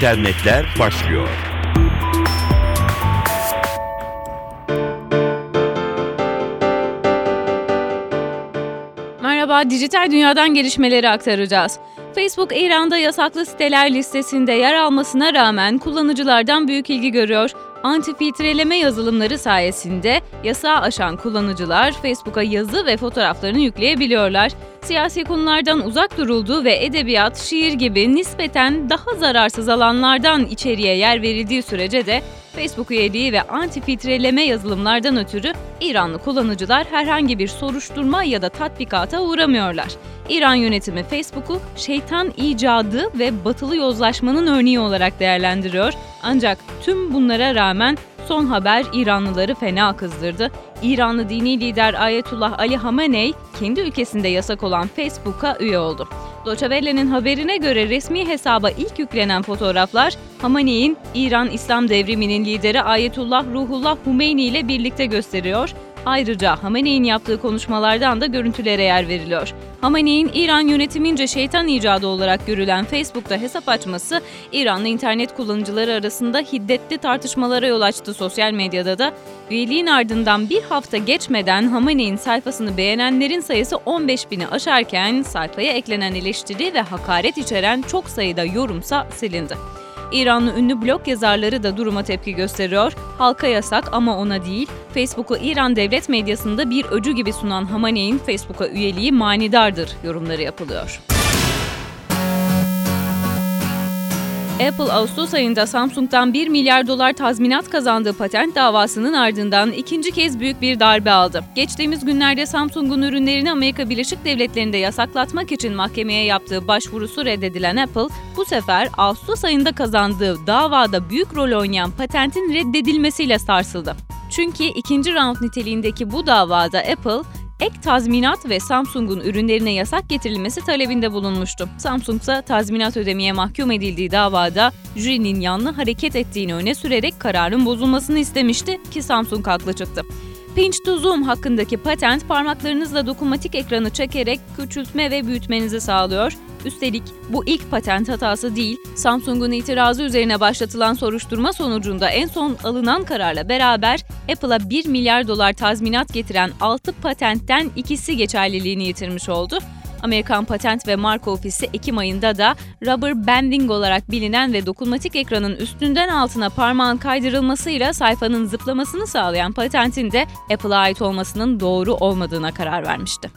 internetler başlıyor. Merhaba, dijital dünyadan gelişmeleri aktaracağız. Facebook, İran'da yasaklı siteler listesinde yer almasına rağmen kullanıcılardan büyük ilgi görüyor. Anti-filtreleme yazılımları sayesinde yasağı aşan kullanıcılar Facebook'a yazı ve fotoğraflarını yükleyebiliyorlar. Siyasi konulardan uzak durulduğu ve edebiyat, şiir gibi nispeten daha zararsız alanlardan içeriye yer verildiği sürece de Facebook üyeliği ve anti-filtreleme yazılımlardan ötürü İranlı kullanıcılar herhangi bir soruşturma ya da tatbikata uğramıyorlar. İran yönetimi Facebook'u şeytan icadı ve batılı yozlaşmanın örneği olarak değerlendiriyor. Ancak tüm bunlara rağmen son haber İranlıları fena kızdırdı. İranlı dini lider Ayetullah Ali Hamenei kendi ülkesinde yasak olan Facebook'a üye oldu. Doçavelle'nin haberine göre resmi hesaba ilk yüklenen fotoğraflar Hamanei'nin İran İslam devriminin lideri Ayetullah Ruhullah Humeyni ile birlikte gösteriyor. Ayrıca Hamenei'nin yaptığı konuşmalardan da görüntülere yer veriliyor. Hamenei'nin İran yönetimince şeytan icadı olarak görülen Facebook'ta hesap açması İranlı internet kullanıcıları arasında hiddetli tartışmalara yol açtı sosyal medyada da. Üyeliğin ardından bir hafta geçmeden Hamenei'nin sayfasını beğenenlerin sayısı 15 bini aşarken sayfaya eklenen eleştiri ve hakaret içeren çok sayıda yorumsa silindi. İranlı ünlü blog yazarları da duruma tepki gösteriyor. Halka yasak ama ona değil. Facebook'u İran devlet medyasında bir öcü gibi sunan Hamaney'in Facebook'a üyeliği manidardır yorumları yapılıyor. Apple Ağustos ayında Samsung'dan 1 milyar dolar tazminat kazandığı patent davasının ardından ikinci kez büyük bir darbe aldı. Geçtiğimiz günlerde Samsung'un ürünlerini Amerika Birleşik Devletleri'nde yasaklatmak için mahkemeye yaptığı başvurusu reddedilen Apple, bu sefer Ağustos ayında kazandığı davada büyük rol oynayan patentin reddedilmesiyle sarsıldı. Çünkü ikinci round niteliğindeki bu davada Apple, ek tazminat ve Samsung'un ürünlerine yasak getirilmesi talebinde bulunmuştu. Samsung ise tazminat ödemeye mahkum edildiği davada jürinin yanlı hareket ettiğini öne sürerek kararın bozulmasını istemişti ki Samsung haklı çıktı. Pinch to Zoom hakkındaki patent parmaklarınızla dokunmatik ekranı çekerek küçültme ve büyütmenizi sağlıyor. Üstelik bu ilk patent hatası değil, Samsung'un itirazı üzerine başlatılan soruşturma sonucunda en son alınan kararla beraber Apple'a 1 milyar dolar tazminat getiren 6 patentten ikisi geçerliliğini yitirmiş oldu. Amerikan Patent ve Marka Ofisi Ekim ayında da rubber banding olarak bilinen ve dokunmatik ekranın üstünden altına parmağın kaydırılmasıyla sayfanın zıplamasını sağlayan patentin de Apple'a ait olmasının doğru olmadığına karar vermişti.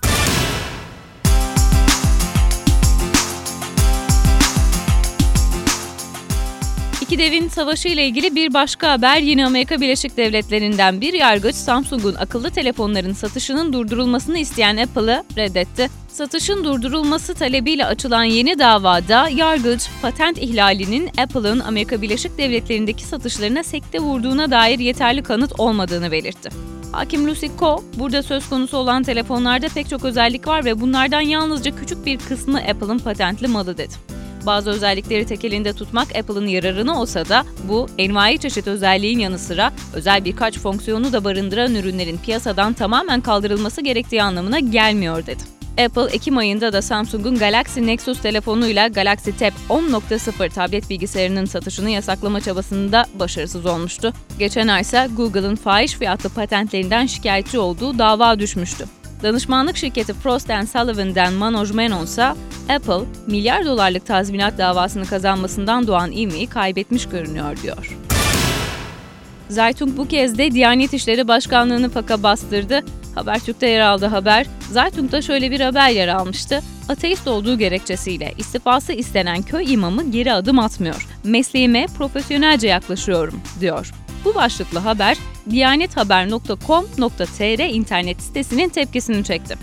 İki devin savaşı ile ilgili bir başka haber yine Amerika Birleşik Devletleri'nden bir yargıç Samsung'un akıllı telefonların satışının durdurulmasını isteyen Apple'ı reddetti. Satışın durdurulması talebiyle açılan yeni davada yargıç patent ihlalinin Apple'ın Amerika Birleşik Devletleri'ndeki satışlarına sekte vurduğuna dair yeterli kanıt olmadığını belirtti. Hakim Lucy Ko, burada söz konusu olan telefonlarda pek çok özellik var ve bunlardan yalnızca küçük bir kısmı Apple'ın patentli malı dedi. Bazı özellikleri tek elinde tutmak Apple'ın yararına olsa da bu envai çeşit özelliğin yanı sıra özel birkaç fonksiyonu da barındıran ürünlerin piyasadan tamamen kaldırılması gerektiği anlamına gelmiyor dedi. Apple, Ekim ayında da Samsung'un Galaxy Nexus telefonuyla Galaxy Tab 10.0 tablet bilgisayarının satışını yasaklama çabasında başarısız olmuştu. Geçen ay ise Google'ın fahiş fiyatlı patentlerinden şikayetçi olduğu dava düşmüştü. Danışmanlık şirketi Frost Sullivan'dan Manoj Menon ise Apple, milyar dolarlık tazminat davasını kazanmasından doğan ivmeyi kaybetmiş görünüyor diyor. Zaytung bu kez de Diyanet İşleri Başkanlığı'nı faka bastırdı. Habertürk'te yer aldı haber. Zaytung'da şöyle bir haber yer almıştı. Ateist olduğu gerekçesiyle istifası istenen köy imamı geri adım atmıyor. Mesleğime profesyonelce yaklaşıyorum, diyor. Bu başlıklı haber diyanethaber.com.tr internet sitesinin tepkisini çekti.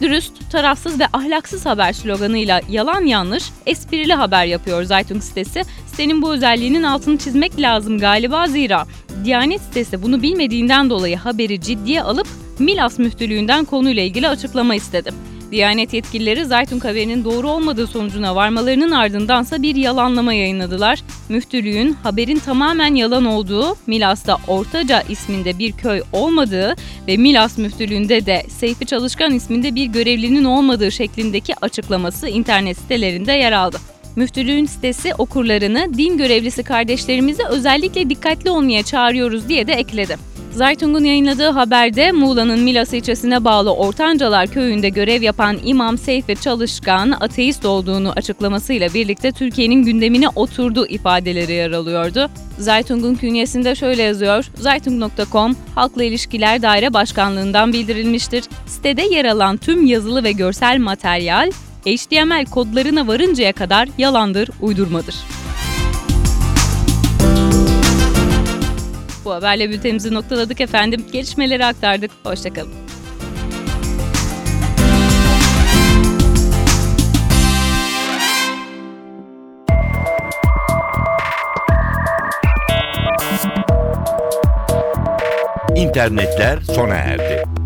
Dürüst, tarafsız ve ahlaksız haber sloganıyla yalan yanlış, esprili haber yapıyor Zaytung sitesi. Sitenin bu özelliğinin altını çizmek lazım galiba zira Diyanet sitesi bunu bilmediğinden dolayı haberi ciddiye alıp Milas müftülüğünden konuyla ilgili açıklama istedi. Diyanet yetkilileri Zaytun haberinin doğru olmadığı sonucuna varmalarının ardındansa bir yalanlama yayınladılar. Müftülüğün haberin tamamen yalan olduğu, Milas'ta Ortaca isminde bir köy olmadığı ve Milas müftülüğünde de Seyfi Çalışkan isminde bir görevlinin olmadığı şeklindeki açıklaması internet sitelerinde yer aldı. Müftülüğün sitesi okurlarını din görevlisi kardeşlerimize özellikle dikkatli olmaya çağırıyoruz diye de ekledi. Zaytung'un yayınladığı haberde Muğla'nın Milas ilçesine bağlı Ortancalar köyünde görev yapan İmam Seyfi Çalışkan ateist olduğunu açıklamasıyla birlikte Türkiye'nin gündemine oturdu ifadeleri yer alıyordu. Zaytung'un künyesinde şöyle yazıyor. Zaytung.com Halkla İlişkiler Daire Başkanlığından bildirilmiştir. Sitede yer alan tüm yazılı ve görsel materyal HTML kodlarına varıncaya kadar yalandır, uydurmadır. Bu haberle bültenimizi noktaladık efendim. Gelişmeleri aktardık. Hoşçakalın. İnternetler sona erdi.